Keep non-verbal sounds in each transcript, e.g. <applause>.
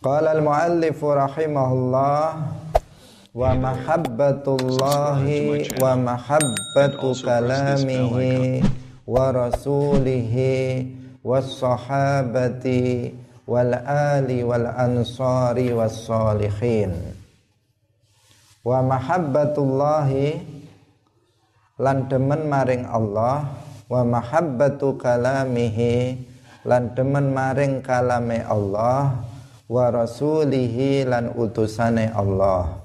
Qala al-muallif rahimahullah wa mahabbatullahi wa mahabbatu kalamihi wa rasulihi was sahabati wal ali wal ansari was salihin. Wa mahabbatullahi lan demen maring Allah. Wa mahabbatu kalamihi lan demen maring kalame Allah wa rasulihi lan utusane Allah.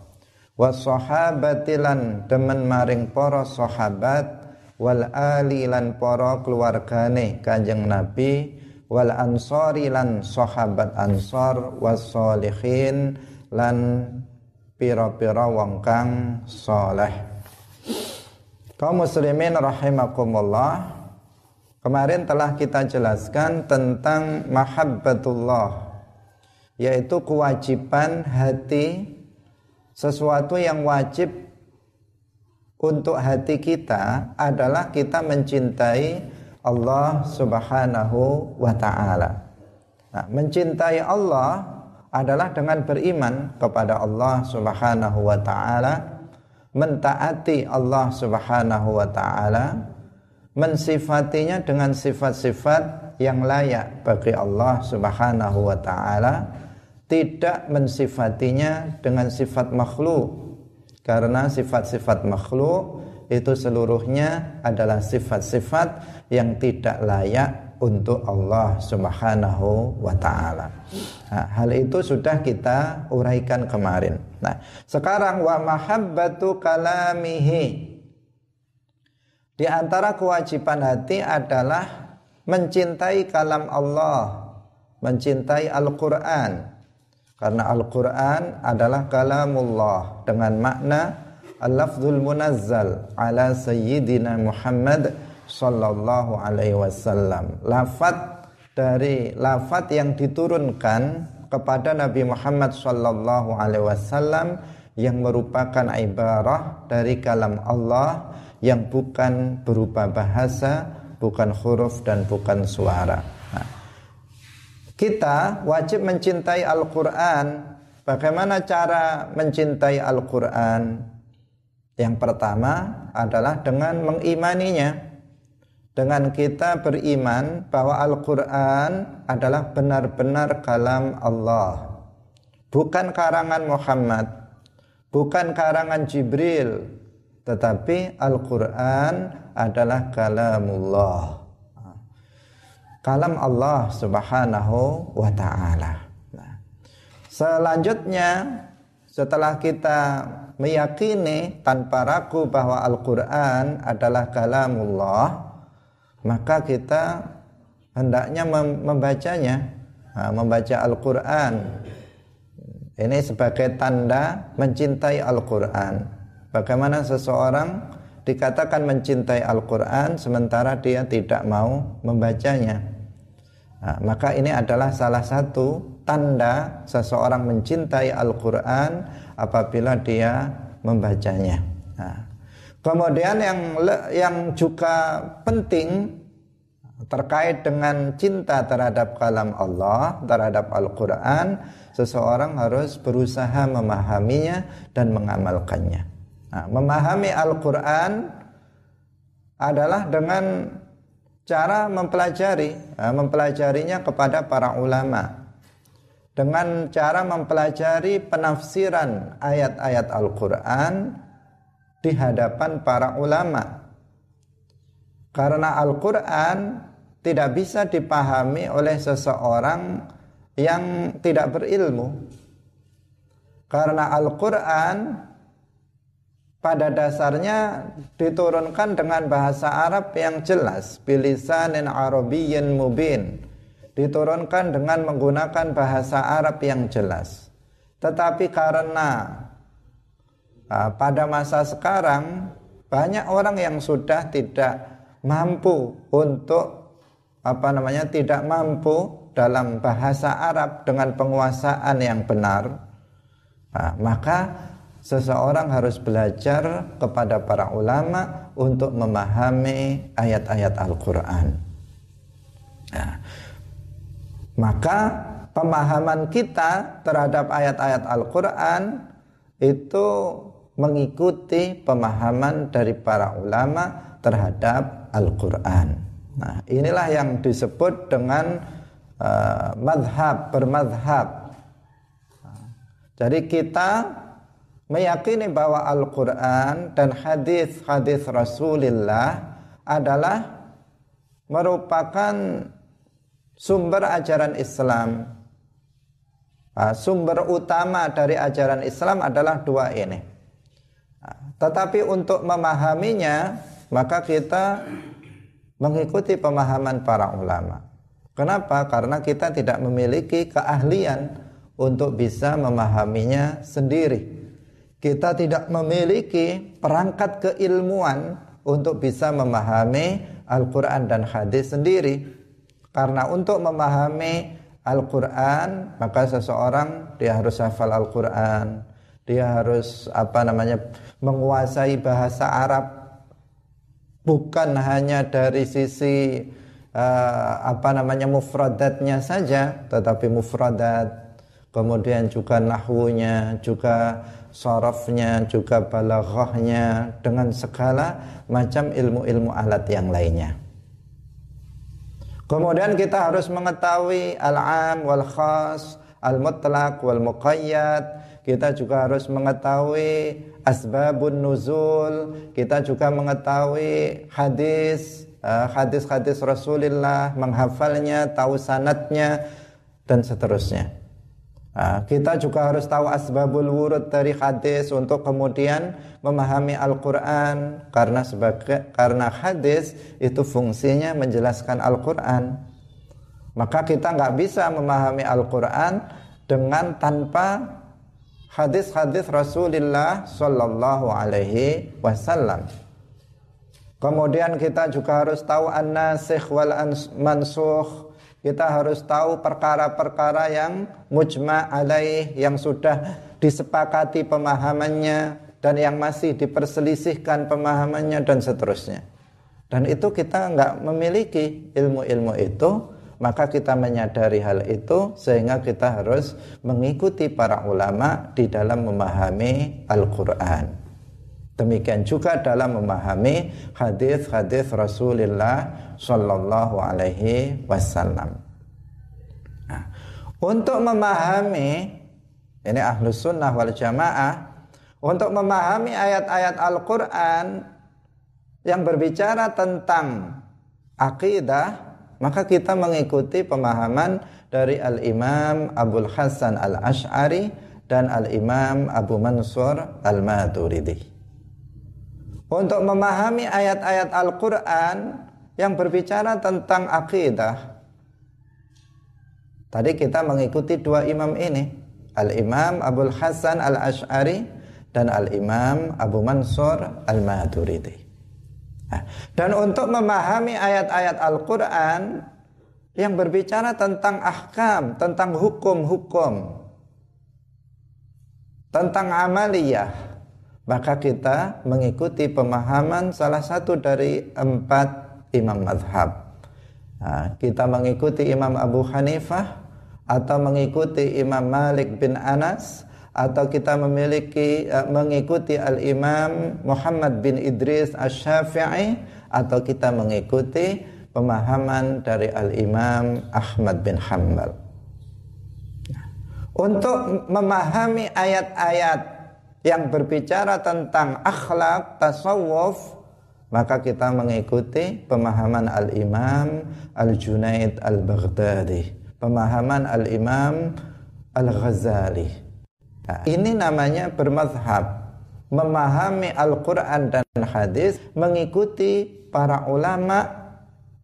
Wa sahabati lan demen maring para sahabat. Wal ali lan para keluargane Kanjeng Nabi. Wal ansori lan sahabat ansor. Was solihin lan pira-pira wong kang saleh. Kaum muslimin rahimakumullah. Kemarin telah kita jelaskan tentang mahabbatullah yaitu kewajiban hati sesuatu yang wajib untuk hati kita adalah kita mencintai Allah Subhanahu wa taala. Nah, mencintai Allah adalah dengan beriman kepada Allah Subhanahu wa taala, mentaati Allah Subhanahu wa taala, mensifatinya dengan sifat-sifat yang layak bagi Allah Subhanahu wa taala tidak mensifatinya dengan sifat makhluk karena sifat-sifat makhluk itu seluruhnya adalah sifat-sifat yang tidak layak untuk Allah Subhanahu wa taala. Nah, hal itu sudah kita uraikan kemarin. Nah, sekarang wa mahabbatu kalamihi. Di antara kewajiban hati adalah mencintai kalam Allah, mencintai Al-Qur'an, karena Al-Quran adalah kalamullah dengan makna al-lafzul munazzal ala sayyidina Muhammad sallallahu alaihi wasallam. Lafat dari lafat yang diturunkan kepada Nabi Muhammad sallallahu alaihi wasallam yang merupakan ibarah dari kalam Allah yang bukan berupa bahasa, bukan huruf dan bukan suara. Kita wajib mencintai Al-Quran. Bagaimana cara mencintai Al-Quran? Yang pertama adalah dengan mengimaninya. Dengan kita beriman bahwa Al-Quran adalah benar-benar kalam Allah. Bukan karangan Muhammad. Bukan karangan Jibril. Tetapi Al-Quran adalah kalamullah kalam Allah Subhanahu wa taala. Nah, selanjutnya setelah kita meyakini tanpa ragu bahwa Al-Qur'an adalah kalamullah, maka kita hendaknya membacanya, nah, membaca Al-Qur'an. Ini sebagai tanda mencintai Al-Qur'an. Bagaimana seseorang dikatakan mencintai Al-Quran sementara dia tidak mau membacanya. Nah, maka ini adalah salah satu tanda seseorang mencintai Al-Quran apabila dia membacanya. Nah, kemudian yang yang juga penting terkait dengan cinta terhadap kalam Allah, terhadap Al-Quran, seseorang harus berusaha memahaminya dan mengamalkannya. Nah, memahami Al-Quran adalah dengan cara mempelajari, eh, mempelajarinya kepada para ulama dengan cara mempelajari penafsiran ayat-ayat Al-Quran di hadapan para ulama. Karena Al-Quran tidak bisa dipahami oleh seseorang yang tidak berilmu. Karena Al-Quran pada dasarnya diturunkan dengan bahasa Arab yang jelas bilisanin arabiyyin mubin. Diturunkan dengan menggunakan bahasa Arab yang jelas. Tetapi karena uh, pada masa sekarang banyak orang yang sudah tidak mampu untuk apa namanya tidak mampu dalam bahasa Arab dengan penguasaan yang benar nah, maka seseorang harus belajar kepada para ulama untuk memahami ayat-ayat Al-Quran. Nah, maka pemahaman kita terhadap ayat-ayat Al-Qur'an itu mengikuti pemahaman dari para ulama terhadap Al-Qur'an. Nah, inilah yang disebut dengan uh, madhab, bermadhab. jadi kita meyakini bahwa Al-Quran dan hadis-hadis Rasulullah adalah merupakan sumber ajaran Islam. Nah, sumber utama dari ajaran Islam adalah dua ini. Nah, tetapi untuk memahaminya, maka kita mengikuti pemahaman para ulama. Kenapa? Karena kita tidak memiliki keahlian untuk bisa memahaminya sendiri. Kita tidak memiliki perangkat keilmuan untuk bisa memahami Al-Quran dan hadis sendiri. Karena untuk memahami Al-Quran, maka seseorang dia harus hafal Al-Quran, dia harus apa namanya menguasai bahasa Arab. Bukan hanya dari sisi uh, apa namanya mufradatnya saja tetapi mufradat kemudian juga nahwunya juga sorofnya juga balaghahnya dengan segala macam ilmu-ilmu alat yang lainnya. Kemudian kita harus mengetahui al-am wal khas al-mutlaq wal muqayyad kita juga harus mengetahui asbabun nuzul, kita juga mengetahui hadis, eh, hadis-hadis Rasulullah, menghafalnya, tahu sanatnya dan seterusnya. Nah, kita juga harus tahu asbabul wurud dari hadis untuk kemudian memahami Al-Quran karena sebagai karena hadis itu fungsinya menjelaskan Al-Quran. Maka kita nggak bisa memahami Al-Quran dengan tanpa hadis-hadis Rasulullah Sallallahu Alaihi Wasallam. Kemudian kita juga harus tahu an-nasikh wal mansukh. Kita harus tahu perkara-perkara yang mujma alaih yang sudah disepakati pemahamannya dan yang masih diperselisihkan pemahamannya dan seterusnya. Dan itu kita nggak memiliki ilmu-ilmu itu maka kita menyadari hal itu sehingga kita harus mengikuti para ulama di dalam memahami Al-Qur'an. Demikian juga dalam memahami hadis-hadis Rasulullah Shallallahu Alaihi Wasallam. Nah, untuk memahami ini ahlus sunnah wal jamaah untuk memahami ayat-ayat Al-Quran yang berbicara tentang akidah maka kita mengikuti pemahaman dari Al-Imam Abdul Hasan Al-Ash'ari dan Al-Imam Abu Mansur Al-Maturidi. Untuk memahami ayat-ayat Al-Quran yang berbicara tentang akidah. Tadi kita mengikuti dua imam ini. Al-Imam Abdul Hasan Al-Ash'ari dan Al-Imam Abu Mansur Al-Maturidi. Nah, dan untuk memahami ayat-ayat Al-Quran yang berbicara tentang ahkam, tentang hukum-hukum, tentang amaliyah, maka kita mengikuti pemahaman salah satu dari empat imam madhab. Nah, kita mengikuti Imam Abu Hanifah atau mengikuti Imam Malik bin Anas atau kita memiliki uh, mengikuti al-Imam Muhammad bin Idris Asy-Syafi'i atau kita mengikuti pemahaman dari al-Imam Ahmad bin Hanbal. Untuk memahami ayat-ayat yang berbicara tentang akhlak, tasawuf, maka kita mengikuti pemahaman al-Imam Al-Junaid Al-Baghdadi, pemahaman al-Imam Al-Ghazali. Nah, ini namanya bermadhab. Memahami Al-Quran dan hadis mengikuti para ulama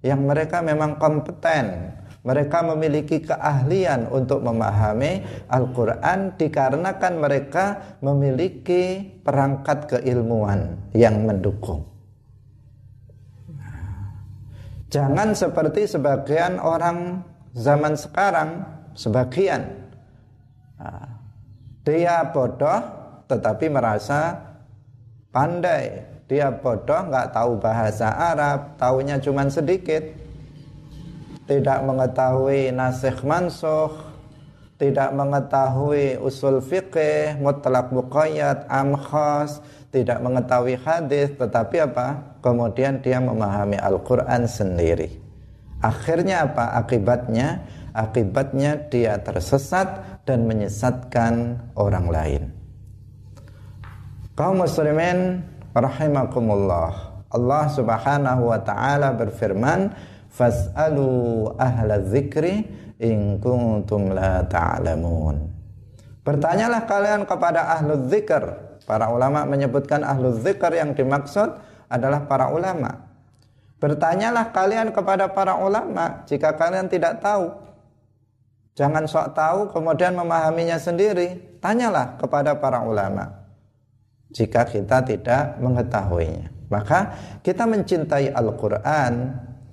yang mereka memang kompeten mereka memiliki keahlian untuk memahami Al-Quran dikarenakan mereka memiliki perangkat keilmuan yang mendukung jangan seperti sebagian orang zaman sekarang sebagian nah, dia bodoh tetapi merasa pandai. Dia bodoh nggak tahu bahasa Arab, tahunya cuma sedikit. Tidak mengetahui nasikh mansuh, tidak mengetahui usul fikih, mutlak muqayyad, am khas, tidak mengetahui hadis, tetapi apa? Kemudian dia memahami Al-Qur'an sendiri. Akhirnya apa? Akibatnya akibatnya dia tersesat dan menyesatkan orang lain. Kaum muslimin rahimakumullah. Allah Subhanahu wa taala berfirman, "Fas'alu ahla dzikri in kuntum la ta'lamun. Bertanyalah kalian kepada ahlu zikr. Para ulama menyebutkan ahlu zikr yang dimaksud adalah para ulama. Bertanyalah kalian kepada para ulama jika kalian tidak tahu. Jangan sok tahu kemudian memahaminya sendiri. Tanyalah kepada para ulama. Jika kita tidak mengetahuinya. Maka kita mencintai Al-Quran.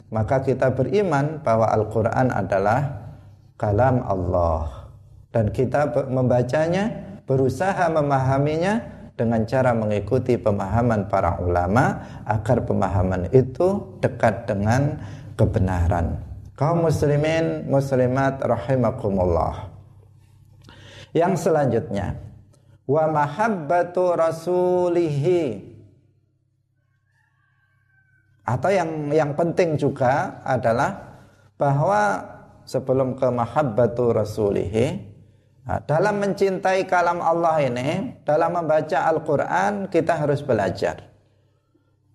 Maka kita beriman bahwa Al-Quran adalah kalam Allah dan kita membacanya berusaha memahaminya dengan cara mengikuti pemahaman para ulama agar pemahaman itu dekat dengan kebenaran. Kaum muslimin muslimat rahimakumullah. Yang selanjutnya wa mahabbatu rasulihi atau yang yang penting juga adalah bahwa sebelum ke mahabbatu rasulihi nah, dalam mencintai kalam Allah ini dalam membaca Al-Quran kita harus belajar.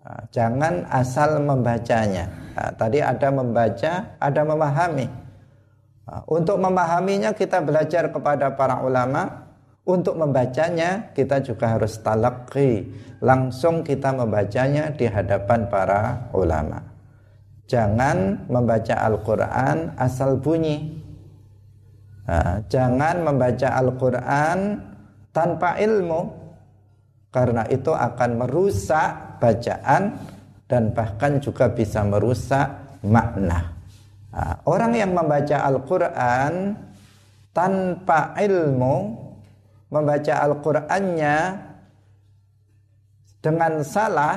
Nah, jangan asal membacanya. Nah, tadi ada membaca ada memahami. Untuk memahaminya kita belajar kepada para ulama untuk membacanya kita juga harus talaki langsung kita membacanya di hadapan para ulama jangan membaca Al-Quran asal bunyi. Nah, jangan membaca Al-Quran tanpa ilmu, karena itu akan merusak bacaan dan bahkan juga bisa merusak makna. Nah, orang yang membaca Al-Quran tanpa ilmu, membaca Al-Qurannya dengan salah,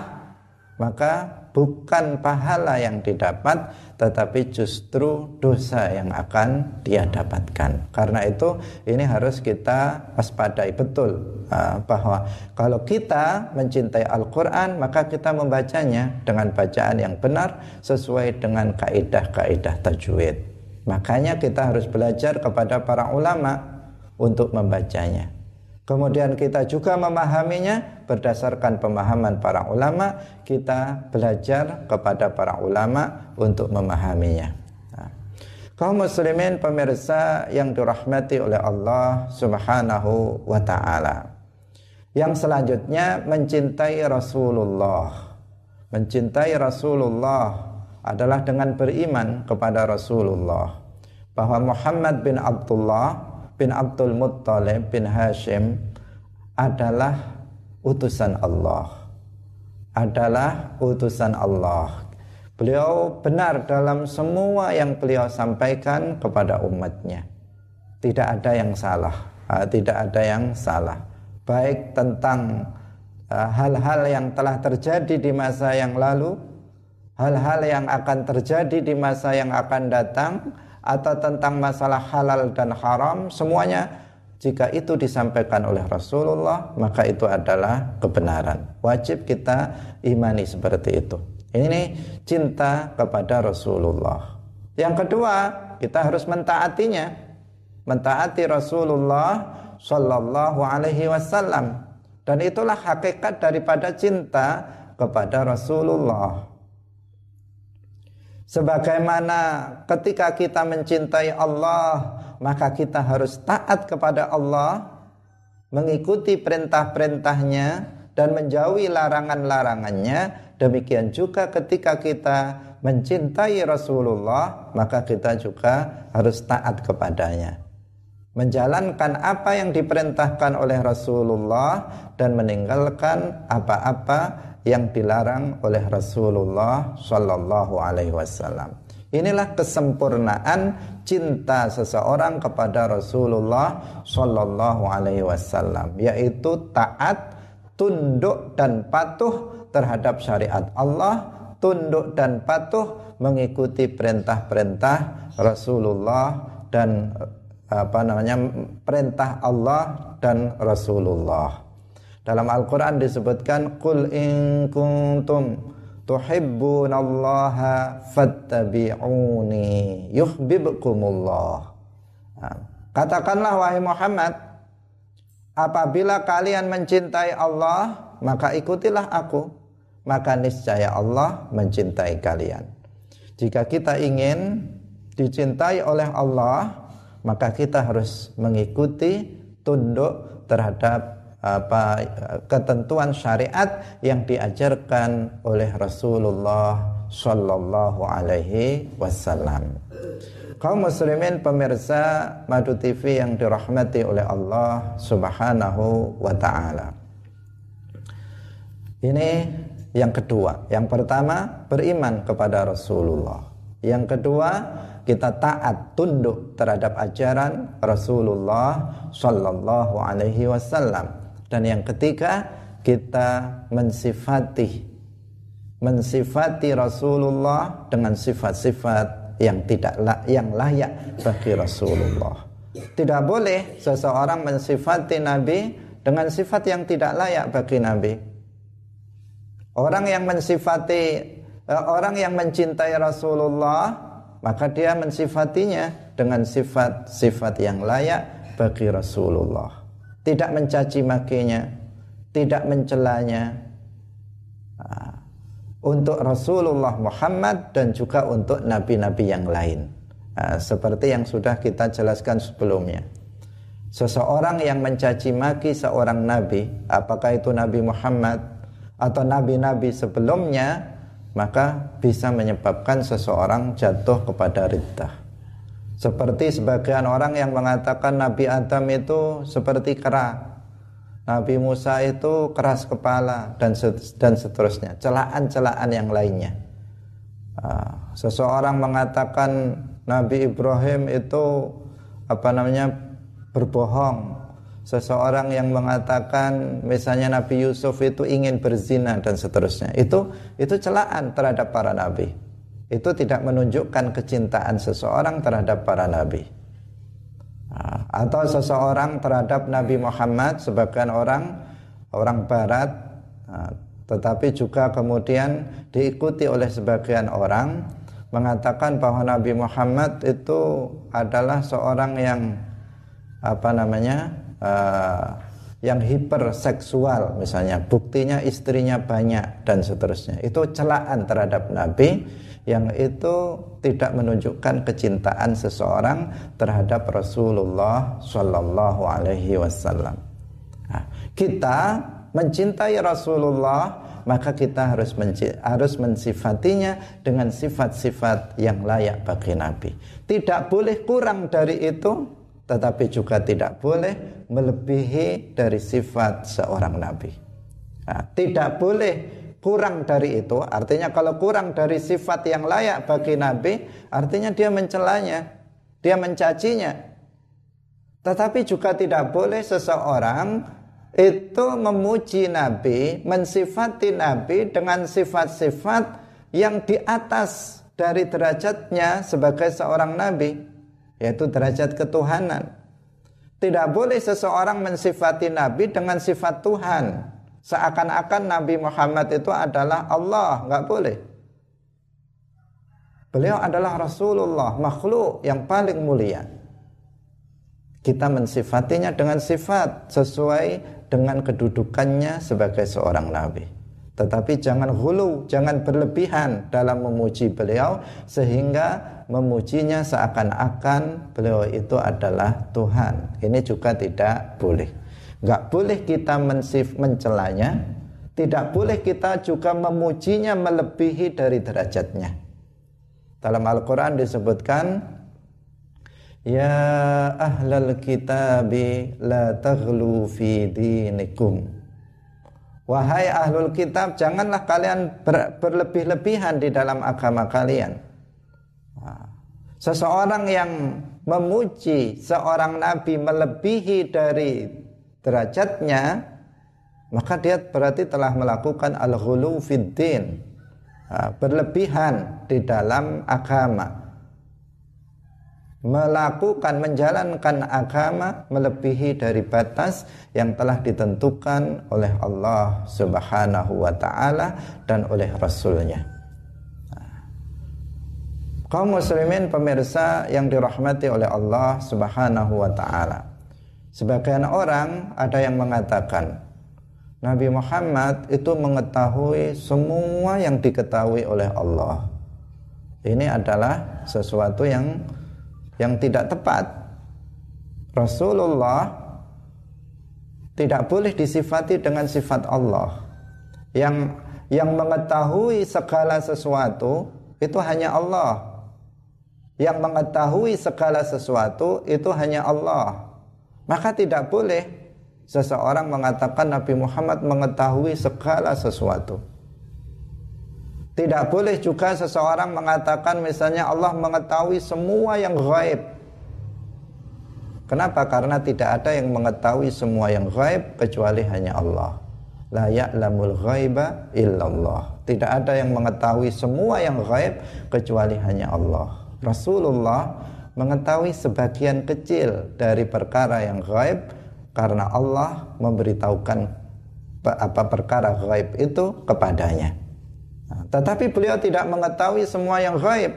maka bukan pahala yang didapat tetapi justru dosa yang akan dia dapatkan. Karena itu ini harus kita waspadai betul uh, bahwa kalau kita mencintai Al-Quran maka kita membacanya dengan bacaan yang benar sesuai dengan kaidah-kaidah tajwid. Makanya kita harus belajar kepada para ulama untuk membacanya Kemudian kita juga memahaminya berdasarkan pemahaman para ulama, kita belajar kepada para ulama untuk memahaminya. Nah, kaum muslimin pemirsa yang dirahmati oleh Allah Subhanahu wa taala. Yang selanjutnya mencintai Rasulullah. Mencintai Rasulullah adalah dengan beriman kepada Rasulullah bahwa Muhammad bin Abdullah bin Abdul Muttalib bin Hashim adalah utusan Allah. Adalah utusan Allah. Beliau benar dalam semua yang beliau sampaikan kepada umatnya. Tidak ada yang salah, ah, tidak ada yang salah. Baik tentang hal-hal yang telah terjadi di masa yang lalu, hal-hal yang akan terjadi di masa yang akan datang, atau tentang masalah halal dan haram semuanya jika itu disampaikan oleh Rasulullah maka itu adalah kebenaran. Wajib kita imani seperti itu. Ini cinta kepada Rasulullah. Yang kedua kita harus mentaatinya. Mentaati Rasulullah Shallallahu Alaihi Wasallam. Dan itulah hakikat daripada cinta kepada Rasulullah Sebagaimana ketika kita mencintai Allah, maka kita harus taat kepada Allah, mengikuti perintah-perintahnya dan menjauhi larangan-larangannya. Demikian juga ketika kita mencintai Rasulullah, maka kita juga harus taat kepadanya. Menjalankan apa yang diperintahkan oleh Rasulullah dan meninggalkan apa-apa yang dilarang oleh Rasulullah Shallallahu Alaihi Wasallam. Inilah kesempurnaan cinta seseorang kepada Rasulullah Shallallahu Alaihi Wasallam, yaitu taat, tunduk dan patuh terhadap syariat Allah, tunduk dan patuh mengikuti perintah-perintah Rasulullah dan apa namanya perintah Allah dan Rasulullah. Dalam Al-Qur'an disebutkan qul in kuntum tuhibbunallaha fattabi'uni yuhibbukumullah. Nah, katakanlah wahai Muhammad apabila kalian mencintai Allah maka ikutilah aku maka niscaya Allah mencintai kalian. Jika kita ingin dicintai oleh Allah maka kita harus mengikuti tunduk terhadap apa ketentuan syariat yang diajarkan oleh Rasulullah Shallallahu Alaihi Wasallam. Kaum muslimin pemirsa Madu TV yang dirahmati oleh Allah Subhanahu wa taala. Ini yang kedua. Yang pertama beriman kepada Rasulullah. Yang kedua kita taat tunduk terhadap ajaran Rasulullah Shallallahu Alaihi Wasallam dan yang ketiga kita mensifati mensifati Rasulullah dengan sifat-sifat yang tidak yang layak bagi Rasulullah. Tidak boleh seseorang mensifati Nabi dengan sifat yang tidak layak bagi Nabi. Orang yang mensifati eh, orang yang mencintai Rasulullah maka dia mensifatinya dengan sifat-sifat yang layak bagi Rasulullah tidak mencaci makinya, tidak mencelanya. Ah, untuk Rasulullah Muhammad dan juga untuk nabi-nabi yang lain. Ah, seperti yang sudah kita jelaskan sebelumnya. Seseorang yang mencaci maki seorang nabi, apakah itu Nabi Muhammad atau nabi-nabi sebelumnya, maka bisa menyebabkan seseorang jatuh kepada riddah. Seperti sebagian orang yang mengatakan Nabi Adam itu seperti kera. Nabi Musa itu keras kepala dan dan seterusnya. Celaan-celaan yang lainnya. Ah, seseorang mengatakan Nabi Ibrahim itu apa namanya berbohong. Seseorang yang mengatakan misalnya Nabi Yusuf itu ingin berzina dan seterusnya. Itu itu celaan terhadap para nabi itu tidak menunjukkan kecintaan seseorang terhadap para nabi. Atau seseorang terhadap Nabi Muhammad sebagian orang orang barat tetapi juga kemudian diikuti oleh sebagian orang mengatakan bahwa Nabi Muhammad itu adalah seorang yang apa namanya yang hiperseksual misalnya buktinya istrinya banyak dan seterusnya. Itu celaan terhadap Nabi yang itu tidak menunjukkan kecintaan seseorang terhadap Rasulullah Shallallahu Alaihi Wasallam. Nah, kita mencintai Rasulullah maka kita harus harus mensifatinya dengan sifat-sifat yang layak bagi Nabi. Tidak boleh kurang dari itu, tetapi juga tidak boleh melebihi dari sifat seorang Nabi. Nah, tidak boleh kurang dari itu artinya kalau kurang dari sifat yang layak bagi nabi artinya dia mencelanya dia mencacinya. Tetapi juga tidak boleh seseorang itu memuji nabi mensifati nabi dengan sifat-sifat yang di atas dari derajatnya sebagai seorang nabi yaitu derajat ketuhanan. Tidak boleh seseorang mensifati nabi dengan sifat Tuhan seakan-akan Nabi Muhammad itu adalah Allah, nggak boleh. Beliau adalah Rasulullah, makhluk yang paling mulia. Kita mensifatinya dengan sifat sesuai dengan kedudukannya sebagai seorang nabi. Tetapi jangan hulu, jangan berlebihan dalam memuji beliau sehingga memujinya seakan-akan beliau itu adalah Tuhan. Ini juga tidak boleh. Nggak boleh kita mensif mencelanya, tidak boleh kita juga memujinya melebihi dari derajatnya. Dalam Al-Quran disebutkan, Ya ahlal kitabi la taghlu fi dinikum. Wahai ahlul kitab, janganlah kalian ber, berlebih-lebihan di dalam agama kalian. Seseorang yang memuji seorang nabi melebihi dari derajatnya maka dia berarti telah melakukan al-ghulu fiddin berlebihan di dalam agama melakukan menjalankan agama melebihi dari batas yang telah ditentukan oleh Allah Subhanahu wa taala dan oleh rasulnya. Kaum muslimin pemirsa yang dirahmati oleh Allah Subhanahu wa taala. Sebagian orang ada yang mengatakan Nabi Muhammad itu mengetahui semua yang diketahui oleh Allah. Ini adalah sesuatu yang yang tidak tepat. Rasulullah tidak boleh disifati dengan sifat Allah. Yang yang mengetahui segala sesuatu itu hanya Allah. Yang mengetahui segala sesuatu itu hanya Allah. Maka tidak boleh seseorang mengatakan Nabi Muhammad mengetahui segala sesuatu. Tidak boleh juga seseorang mengatakan misalnya Allah mengetahui semua yang gaib. Kenapa? Karena tidak ada yang mengetahui semua yang gaib kecuali hanya Allah. La ya'lamul ghaiba illallah. Tidak ada yang mengetahui semua yang gaib kecuali hanya Allah. Rasulullah mengetahui sebagian kecil dari perkara yang gaib karena Allah memberitahukan apa perkara gaib itu kepadanya. Nah, tetapi beliau tidak mengetahui semua yang gaib.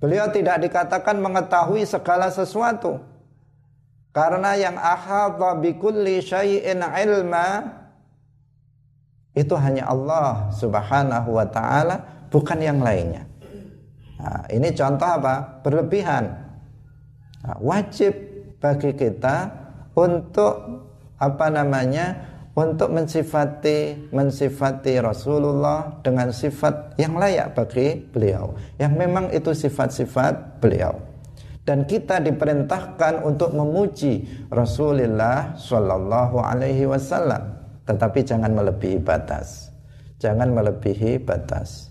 Beliau tidak dikatakan mengetahui segala sesuatu. Karena yang ahadha bikulli syai'in ilma itu hanya Allah Subhanahu wa taala, bukan yang lainnya. Nah, ini contoh apa? Berlebihan. Nah, wajib bagi kita untuk apa namanya? untuk mensifati mensifati Rasulullah dengan sifat yang layak bagi beliau yang memang itu sifat-sifat beliau dan kita diperintahkan untuk memuji Rasulullah Shallallahu Alaihi Wasallam tetapi jangan melebihi batas jangan melebihi batas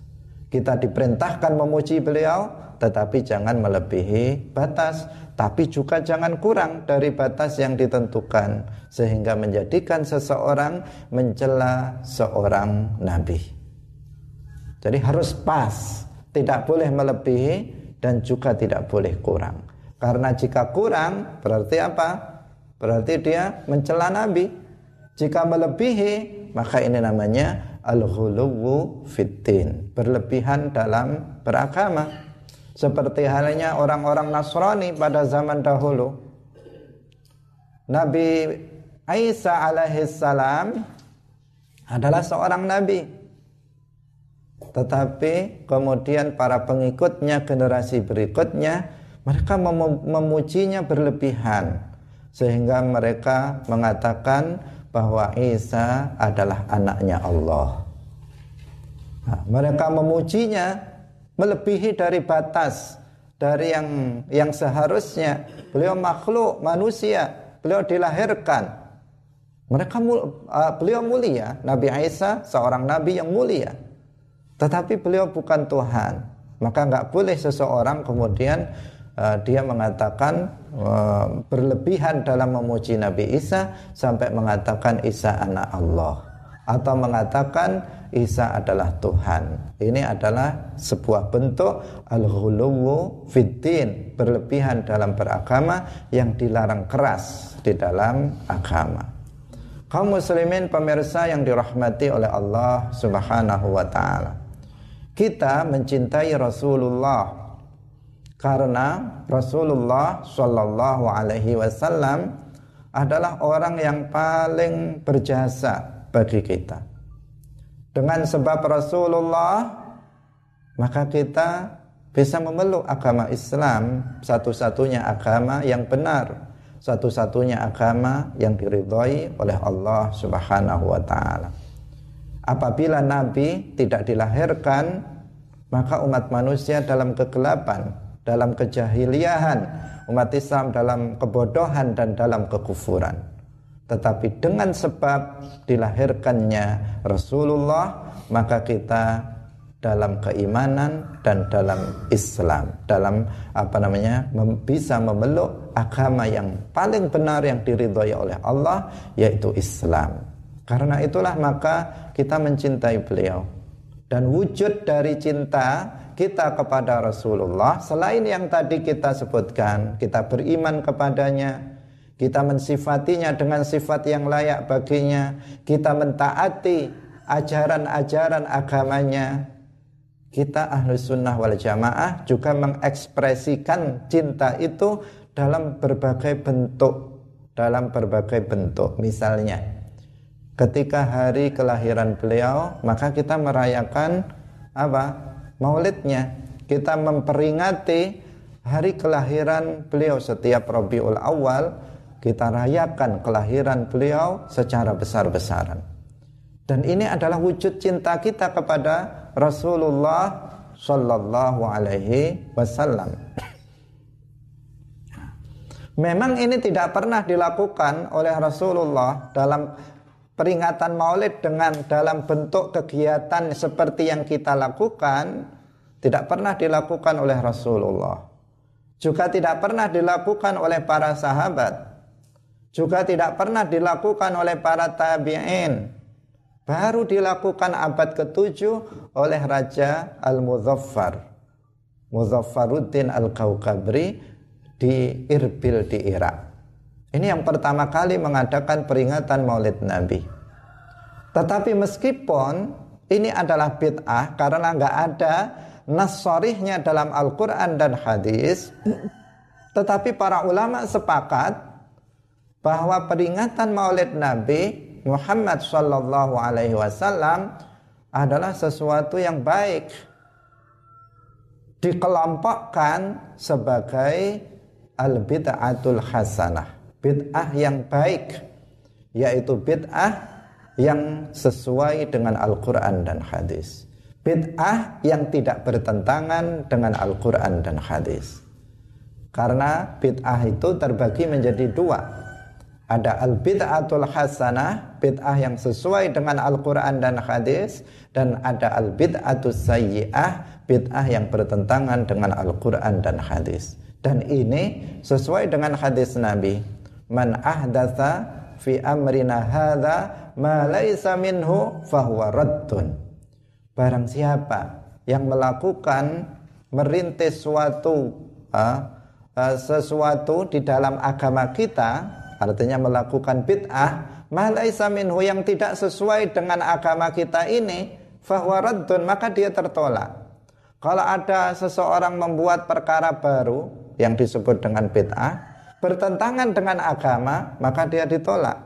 kita diperintahkan memuji beliau tetapi jangan melebihi batas tapi juga jangan kurang dari batas yang ditentukan sehingga menjadikan seseorang mencela seorang nabi. Jadi harus pas, tidak boleh melebihi dan juga tidak boleh kurang. Karena jika kurang berarti apa? Berarti dia mencela nabi. Jika melebihi maka ini namanya al-ghuluwu fitin, berlebihan dalam beragama seperti halnya orang-orang Nasrani pada zaman dahulu. Nabi Isa alaihissalam adalah seorang nabi. Tetapi kemudian para pengikutnya generasi berikutnya mereka mem memujinya berlebihan sehingga mereka mengatakan bahwa Isa adalah anaknya Allah. Nah, mereka memujinya melebihi dari batas dari yang yang seharusnya. Beliau makhluk manusia beliau dilahirkan. Mereka uh, beliau mulia. Nabi Isa seorang nabi yang mulia. Tetapi beliau bukan Tuhan. Maka nggak boleh seseorang kemudian uh, dia mengatakan uh, berlebihan dalam memuji Nabi Isa sampai mengatakan Isa anak Allah atau mengatakan Isa adalah Tuhan. Ini adalah sebuah bentuk al-ghuluwu fiddin, berlebihan dalam beragama yang dilarang keras di dalam agama. Kaum muslimin pemirsa yang dirahmati oleh Allah Subhanahu wa taala. Kita mencintai Rasulullah karena Rasulullah Shallallahu alaihi wasallam adalah orang yang paling berjasa bagi kita. Dengan sebab Rasulullah maka kita bisa memeluk agama Islam. Satu-satunya agama yang benar. Satu-satunya agama yang diridhoi oleh Allah Subhanahu wa taala. Apabila nabi tidak dilahirkan, maka umat manusia dalam kegelapan, dalam kejahiliahan, umat Islam dalam kebodohan dan dalam kekufuran. Tetapi dengan sebab dilahirkannya Rasulullah maka kita dalam keimanan dan dalam Islam dalam apa namanya bisa memeluk agama yang paling benar yang diridhoi oleh Allah yaitu Islam. Karena itulah maka kita mencintai beliau dan wujud dari cinta kita kepada Rasulullah selain yang tadi kita sebutkan, kita beriman kepadanya, kita mensifatinya dengan sifat yang layak baginya, kita mentaati ajaran-ajaran agamanya. Kita ahlu sunnah wal jamaah juga mengekspresikan cinta itu dalam berbagai bentuk, dalam berbagai bentuk. Misalnya, ketika hari kelahiran beliau, maka kita merayakan apa? Maulidnya. Kita memperingati hari kelahiran beliau setiap Rabiul Awal. Kita rayakan kelahiran beliau secara besar-besaran. Dan ini adalah wujud cinta kita kepada Rasulullah Sallallahu Alaihi Wasallam. Memang ini tidak pernah dilakukan oleh Rasulullah dalam peringatan maulid dengan dalam bentuk kegiatan seperti yang kita lakukan tidak pernah dilakukan oleh Rasulullah. Juga tidak pernah dilakukan oleh para sahabat. Juga tidak pernah dilakukan oleh para tabi'in. Baru dilakukan abad ke-7 oleh Raja Al-Muzaffar Muzaffaruddin Al-Kaukabri di Irbil di Irak ini yang pertama kali mengadakan peringatan Maulid Nabi. Tetapi meskipun ini adalah bid'ah karena nggak ada nasorihnya dalam Al-Quran dan hadis, tetapi para ulama sepakat bahwa peringatan Maulid Nabi Muhammad Shallallahu Alaihi Wasallam adalah sesuatu yang baik dikelompokkan sebagai al-bid'atul hasanah bid'ah yang baik yaitu bid'ah yang sesuai dengan Al-Quran dan hadis. Bid'ah yang tidak bertentangan dengan Al-Quran dan hadis. Karena bid'ah itu terbagi menjadi dua. Ada al-bid'atul hasanah bid'ah yang sesuai dengan Al-Quran dan hadis dan ada al-bid'atus sayyi'ah bid'ah yang bertentangan dengan Al-Quran dan hadis. Dan ini sesuai dengan hadis Nabi man ahdatha fi amrina hadza ma laisa minhu fahuwa raddun. Barang siapa yang melakukan merintis suatu uh, uh, sesuatu di dalam agama kita artinya melakukan bid'ah ma laisa minhu yang tidak sesuai dengan agama kita ini fahuwa raddun maka dia tertolak. Kalau ada seseorang membuat perkara baru yang disebut dengan bid'ah bertentangan dengan agama, maka dia ditolak.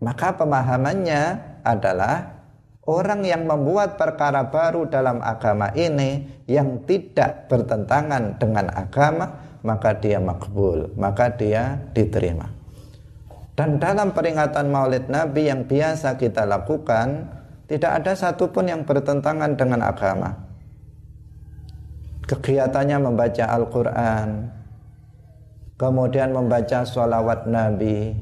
Maka pemahamannya adalah orang yang membuat perkara baru dalam agama ini yang tidak bertentangan dengan agama, maka dia makbul, maka dia diterima. Dan dalam peringatan Maulid Nabi yang biasa kita lakukan, tidak ada satupun yang bertentangan dengan agama. Kegiatannya membaca Al-Quran, kemudian membaca sholawat Nabi,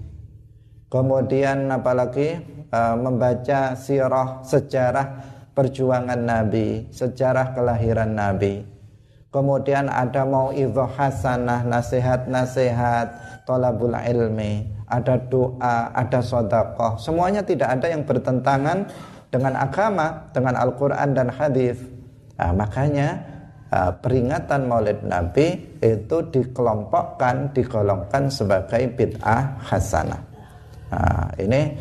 kemudian apalagi uh, membaca sirah sejarah perjuangan Nabi, sejarah kelahiran Nabi. Kemudian ada mau hasanah, nasihat-nasihat, tolabul ilmi, ada doa, ada sodakoh. Semuanya tidak ada yang bertentangan dengan agama, dengan Al-Quran dan hadis. Nah, makanya uh, peringatan Maulid Nabi itu dikelompokkan, digolongkan sebagai bid'ah hasanah. Nah, ini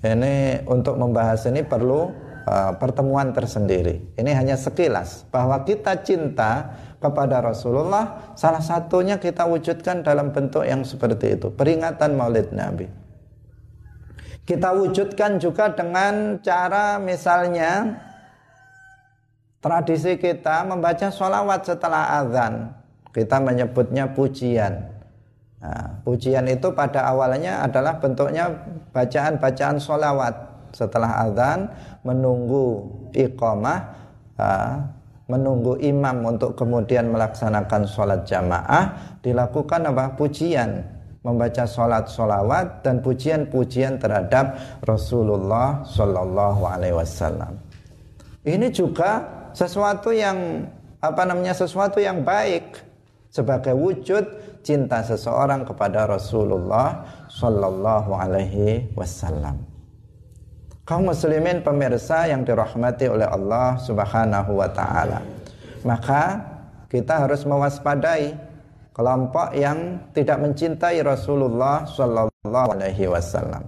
ini untuk membahas ini perlu uh, pertemuan tersendiri. Ini hanya sekilas bahwa kita cinta kepada Rasulullah salah satunya kita wujudkan dalam bentuk yang seperti itu, peringatan Maulid Nabi. Kita wujudkan juga dengan cara misalnya Tradisi kita membaca sholawat setelah azan. Kita menyebutnya pujian. Nah, pujian itu pada awalnya adalah bentuknya bacaan-bacaan sholawat. Setelah azan menunggu iqamah, uh, menunggu imam untuk kemudian melaksanakan sholat jamaah, dilakukan apa? Pujian membaca sholat sholawat dan pujian-pujian terhadap Rasulullah Shallallahu Alaihi Wasallam. Ini juga sesuatu yang apa namanya sesuatu yang baik sebagai wujud cinta seseorang kepada Rasulullah Shallallahu Alaihi Wasallam. Kaum muslimin pemirsa yang dirahmati oleh Allah Subhanahu wa taala. Maka kita harus mewaspadai kelompok yang tidak mencintai Rasulullah sallallahu alaihi wasallam.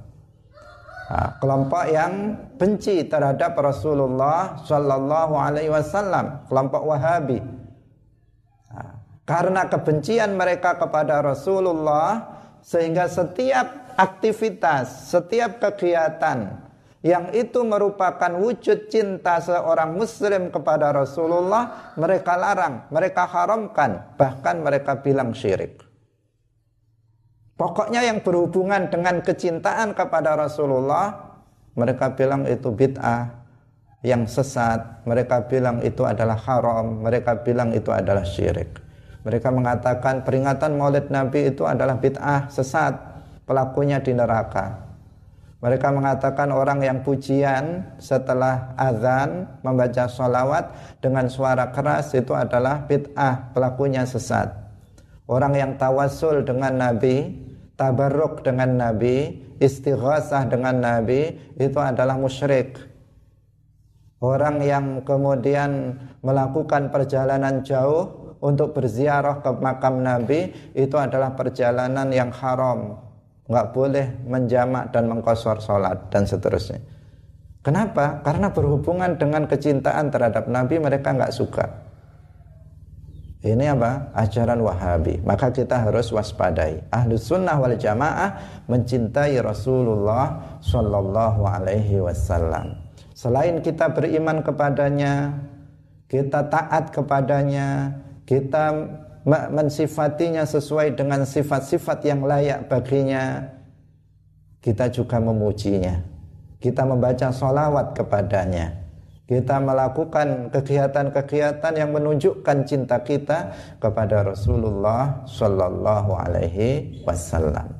Kelompok yang benci terhadap Rasulullah sallallahu alaihi wasallam, kelompok Wahabi. karena kebencian mereka kepada Rasulullah sehingga setiap aktivitas, setiap kegiatan yang itu merupakan wujud cinta seorang muslim kepada Rasulullah mereka larang, mereka haramkan, bahkan mereka bilang syirik. Pokoknya yang berhubungan dengan kecintaan kepada Rasulullah mereka bilang itu bid'ah yang sesat, mereka bilang itu adalah haram, mereka bilang itu adalah syirik. Mereka mengatakan peringatan Maulid Nabi itu adalah bid'ah sesat, pelakunya di neraka. Mereka mengatakan orang yang pujian setelah azan membaca sholawat dengan suara keras itu adalah bid'ah, pelakunya sesat. Orang yang tawasul dengan Nabi, tabarruk dengan Nabi, istighasah dengan Nabi itu adalah musyrik. Orang yang kemudian melakukan perjalanan jauh untuk berziarah ke makam Nabi itu adalah perjalanan yang haram, nggak boleh menjamak dan mengkosor sholat dan seterusnya. Kenapa? Karena berhubungan dengan kecintaan terhadap Nabi mereka nggak suka. Ini apa? Ajaran Wahabi. Maka kita harus waspadai. Ahlu sunnah wal jamaah mencintai Rasulullah Sallallahu Alaihi Wasallam. Selain kita beriman kepadanya, kita taat kepadanya, kita mensifatinya sesuai dengan sifat-sifat yang layak baginya kita juga memujinya kita membaca solawat kepadanya kita melakukan kegiatan-kegiatan yang menunjukkan cinta kita kepada Rasulullah Shallallahu Alaihi Wasallam.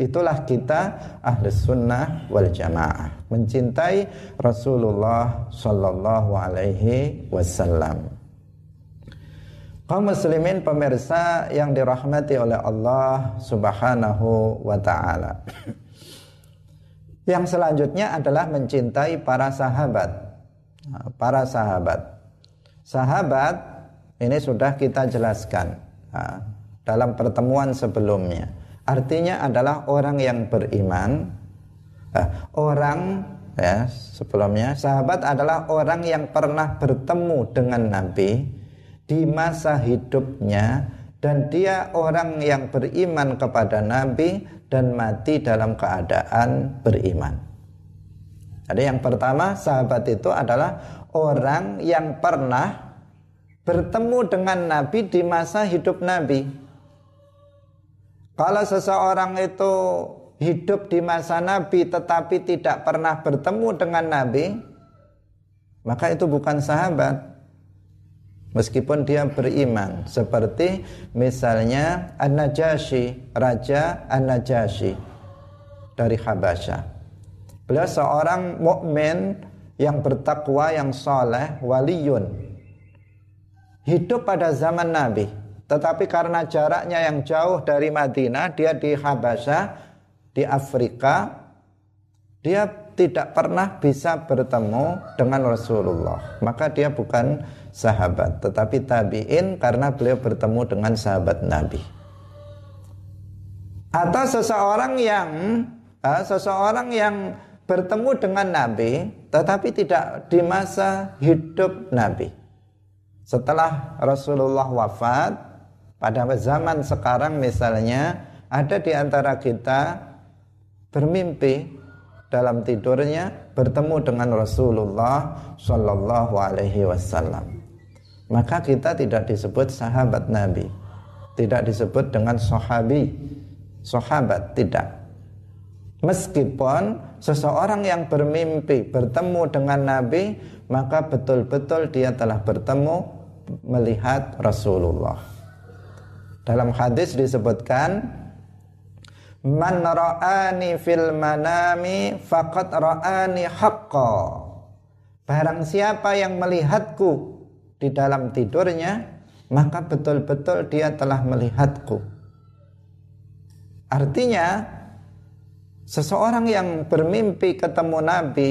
Itulah kita ahli sunnah wal jamaah mencintai Rasulullah Shallallahu Alaihi Wasallam. Kaum muslimin pemirsa yang dirahmati oleh Allah Subhanahu wa taala. Yang selanjutnya adalah mencintai para sahabat. Nah, para sahabat. Sahabat ini sudah kita jelaskan nah, dalam pertemuan sebelumnya. Artinya adalah orang yang beriman. Nah, orang ya sebelumnya sahabat adalah orang yang pernah bertemu dengan Nabi di masa hidupnya dan dia orang yang beriman kepada Nabi dan mati dalam keadaan beriman. Jadi yang pertama sahabat itu adalah orang yang pernah bertemu dengan Nabi di masa hidup Nabi. Kalau seseorang itu hidup di masa Nabi tetapi tidak pernah bertemu dengan Nabi, maka itu bukan sahabat. Meskipun dia beriman. Seperti misalnya An-Najasyi raja An-Najasyi dari Habasyah beliau seorang mukmin yang bertakwa yang soleh waliyun. Hidup pada zaman Nabi. Tetapi karena jaraknya yang jauh dari Madinah dia di Habasyah di Afrika dia tidak pernah bisa bertemu dengan Rasulullah. Maka dia bukan sahabat tetapi tabi'in karena beliau bertemu dengan sahabat Nabi. Atau seseorang yang uh, seseorang yang bertemu dengan Nabi tetapi tidak di masa hidup Nabi. Setelah Rasulullah wafat pada zaman sekarang misalnya ada di antara kita bermimpi dalam tidurnya bertemu dengan Rasulullah Shallallahu Alaihi Wasallam. Maka kita tidak disebut sahabat Nabi tidak disebut dengan sahabi sahabat tidak. Meskipun seseorang yang bermimpi bertemu dengan Nabi maka betul-betul dia telah bertemu melihat Rasulullah dalam hadis disebutkan man ra'ani fil manami faqad ra'ani haqqa barang siapa yang melihatku di dalam tidurnya, maka betul-betul dia telah melihatku. Artinya, seseorang yang bermimpi ketemu Nabi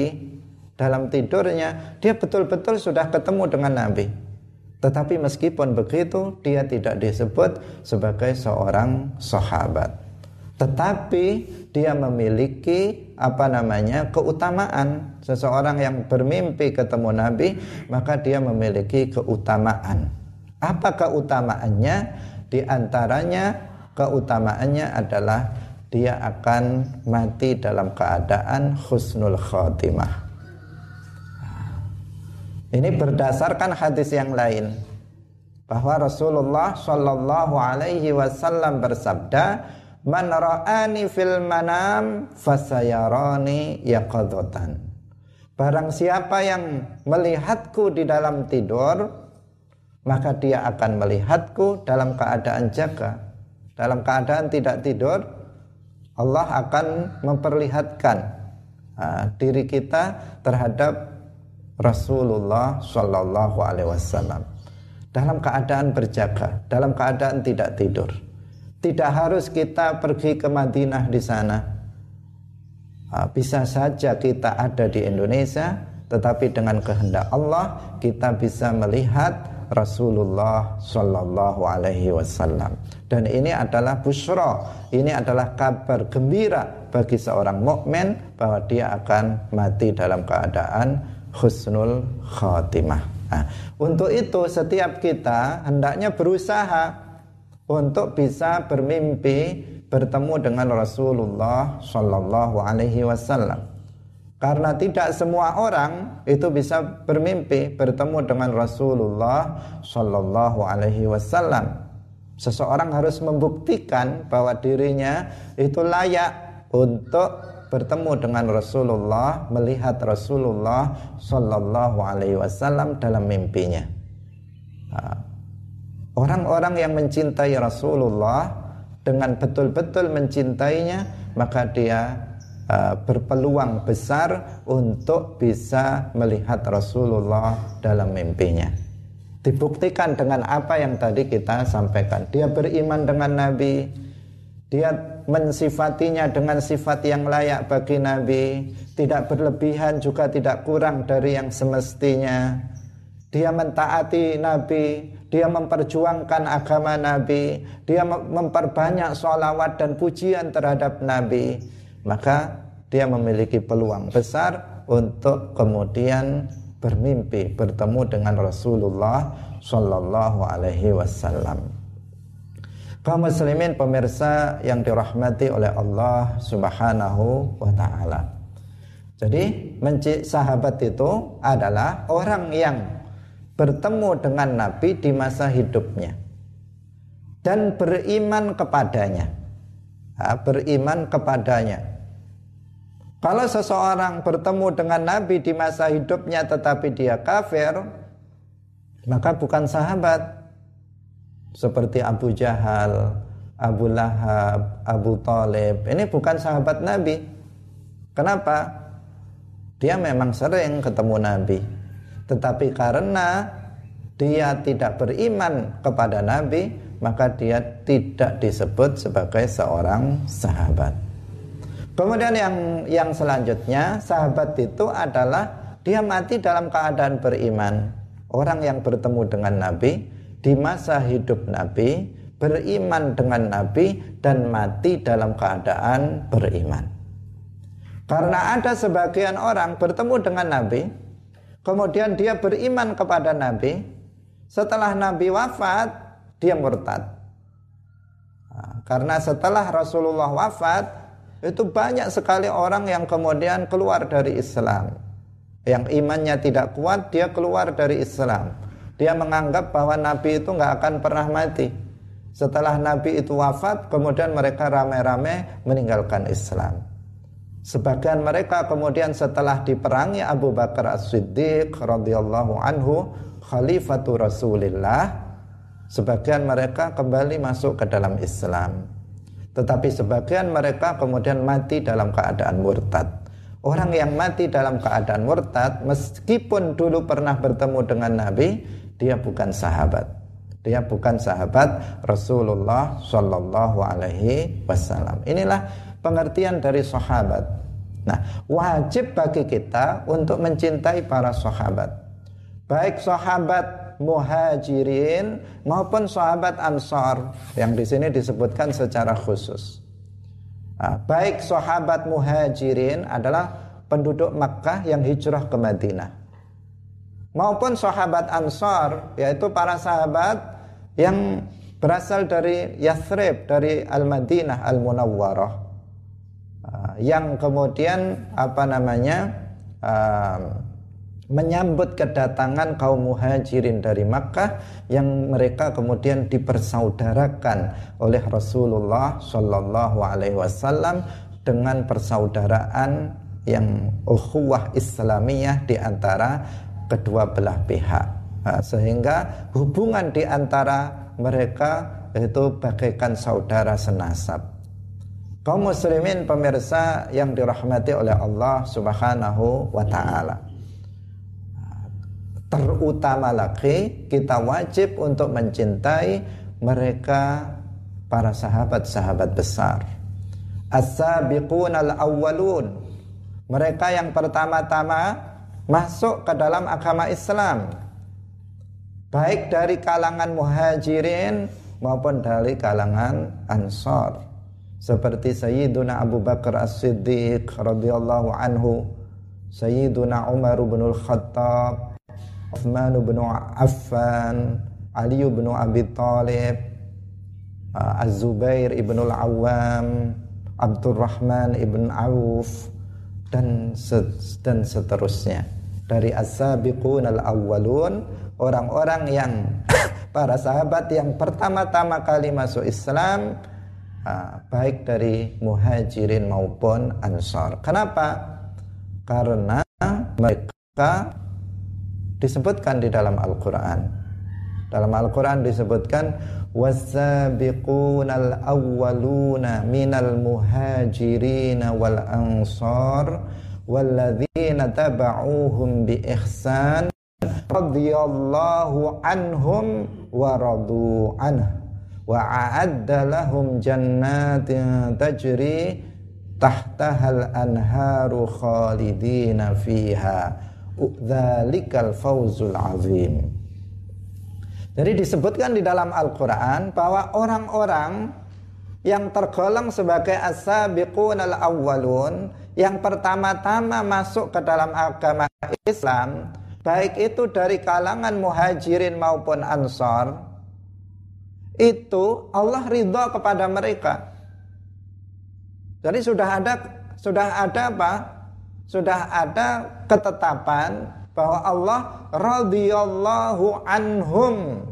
dalam tidurnya dia betul-betul sudah ketemu dengan Nabi. Tetapi meskipun begitu dia tidak disebut sebagai seorang sahabat. Tetapi dia memiliki apa namanya keutamaan seseorang yang bermimpi ketemu Nabi maka dia memiliki keutamaan. Apa keutamaannya? Di antaranya keutamaannya adalah dia akan mati dalam keadaan husnul khotimah. Ini berdasarkan hadis yang lain bahwa Rasulullah Shallallahu Alaihi Wasallam bersabda, "Man ra'ani fil manam fasayarani yaqadatan." Barang siapa yang melihatku di dalam tidur, maka dia akan melihatku dalam keadaan jaga. Dalam keadaan tidak tidur, Allah akan memperlihatkan uh, diri kita terhadap Rasulullah Shallallahu Alaihi Wasallam dalam keadaan berjaga, dalam keadaan tidak tidur. Tidak harus kita pergi ke Madinah di sana. Ah, bisa saja kita ada di Indonesia, tetapi dengan kehendak Allah kita bisa melihat Rasulullah Shallallahu Alaihi Wasallam. Dan ini adalah busro, ini adalah kabar gembira bagi seorang mukmin bahwa dia akan mati dalam keadaan husnul khatimah. Nah, untuk itu setiap kita hendaknya berusaha untuk bisa bermimpi bertemu dengan Rasulullah Shallallahu Alaihi Wasallam. Karena tidak semua orang itu bisa bermimpi bertemu dengan Rasulullah Shallallahu Alaihi Wasallam. Seseorang harus membuktikan bahwa dirinya itu layak untuk bertemu dengan Rasulullah, melihat Rasulullah Shallallahu Alaihi Wasallam dalam mimpinya. Orang-orang yang mencintai Rasulullah dengan betul-betul mencintainya, maka dia uh, berpeluang besar untuk bisa melihat Rasulullah dalam mimpinya. Dibuktikan dengan apa yang tadi kita sampaikan. Dia beriman dengan Nabi, dia mensifatinya dengan sifat yang layak bagi Nabi, tidak berlebihan juga tidak kurang dari yang semestinya. Dia mentaati Nabi, dia memperjuangkan agama Nabi, dia memperbanyak sholawat dan pujian terhadap Nabi. Maka dia memiliki peluang besar untuk kemudian bermimpi bertemu dengan Rasulullah Shallallahu Alaihi Wasallam kaum muslimin pemirsa yang dirahmati oleh Allah Subhanahu wa taala. Jadi sahabat itu adalah orang yang bertemu dengan Nabi di masa hidupnya dan beriman kepadanya. Beriman kepadanya. Kalau seseorang bertemu dengan Nabi di masa hidupnya tetapi dia kafir, maka bukan sahabat seperti Abu Jahal, Abu Lahab, Abu Talib. Ini bukan sahabat Nabi. Kenapa? Dia memang sering ketemu Nabi. Tetapi karena dia tidak beriman kepada Nabi, maka dia tidak disebut sebagai seorang sahabat. Kemudian yang yang selanjutnya, sahabat itu adalah dia mati dalam keadaan beriman. Orang yang bertemu dengan Nabi, di masa hidup Nabi beriman dengan Nabi dan mati dalam keadaan beriman. Karena ada sebagian orang bertemu dengan Nabi, kemudian dia beriman kepada Nabi, setelah Nabi wafat, dia murtad. Nah, karena setelah Rasulullah wafat, itu banyak sekali orang yang kemudian keluar dari Islam. Yang imannya tidak kuat, dia keluar dari Islam. Dia menganggap bahwa Nabi itu nggak akan pernah mati. Setelah Nabi itu wafat, kemudian mereka rame-rame meninggalkan Islam. Sebagian mereka kemudian setelah diperangi Abu Bakar As-Siddiq radhiyallahu anhu khalifatu Rasulillah, sebagian mereka kembali masuk ke dalam Islam. Tetapi sebagian mereka kemudian mati dalam keadaan murtad. Orang yang mati dalam keadaan murtad meskipun dulu pernah bertemu dengan Nabi, dia bukan sahabat. Dia bukan sahabat Rasulullah Shallallahu Alaihi Wasallam. Inilah pengertian dari sahabat. Nah, wajib bagi kita untuk mencintai para sahabat. Baik sahabat muhajirin maupun sahabat ansar yang di sini disebutkan secara khusus. Nah, baik sahabat muhajirin adalah penduduk Makkah yang hijrah ke Madinah. Maupun sahabat ansar yaitu para sahabat yang berasal dari Yathrib, dari Al-Madinah Al-Munawwarah Ah, yang kemudian apa namanya uh, menyambut kedatangan kaum muhajirin dari Makkah yang mereka kemudian dipersaudarakan oleh Rasulullah Shallallahu Alaihi Wasallam dengan persaudaraan yang ukhuwah Islamiyah di antara kedua belah pihak sehingga hubungan di antara mereka itu bagaikan saudara senasab Kaum muslimin pemirsa yang dirahmati oleh Allah Subhanahu wa taala. Terutama lagi kita wajib untuk mencintai mereka para sahabat-sahabat besar. As-sabiqun al-awwalun. Mereka yang pertama-tama masuk ke dalam agama Islam. Baik dari kalangan muhajirin maupun dari kalangan ansar seperti Sayyiduna Abu Bakar As-Siddiq radhiyallahu anhu, Sayyiduna Umar bin Al-Khattab, Uthman bin Affan, Ali bin Abi Talib, uh, Az-Zubair ibn Al-Awwam, Abdurrahman ibn Auf dan dan seterusnya dari as-sabiqun al-awwalun orang-orang yang <coughs> para sahabat yang pertama-tama kali masuk Islam uh, baik dari muhajirin maupun ansar. Kenapa? Karena mereka disebutkan di dalam Al-Quran. Dalam Al-Quran disebutkan al awwaluna minal muhajirin wal ansar walladzina taba'uhum bi ihsan radhiyallahu anhum wa radu anhu wa a'adda lahum jannatin tajri tahtahal anharu khalidina fiha dzalikal fawzul azim jadi disebutkan di dalam Al-Quran bahwa orang-orang yang tergolong sebagai as-sabiqun al-awwalun yang pertama-tama masuk ke dalam agama Islam baik itu dari kalangan muhajirin maupun ansor itu Allah ridho kepada mereka. Jadi sudah ada sudah ada apa? Sudah ada ketetapan bahwa Allah radhiyallahu anhum.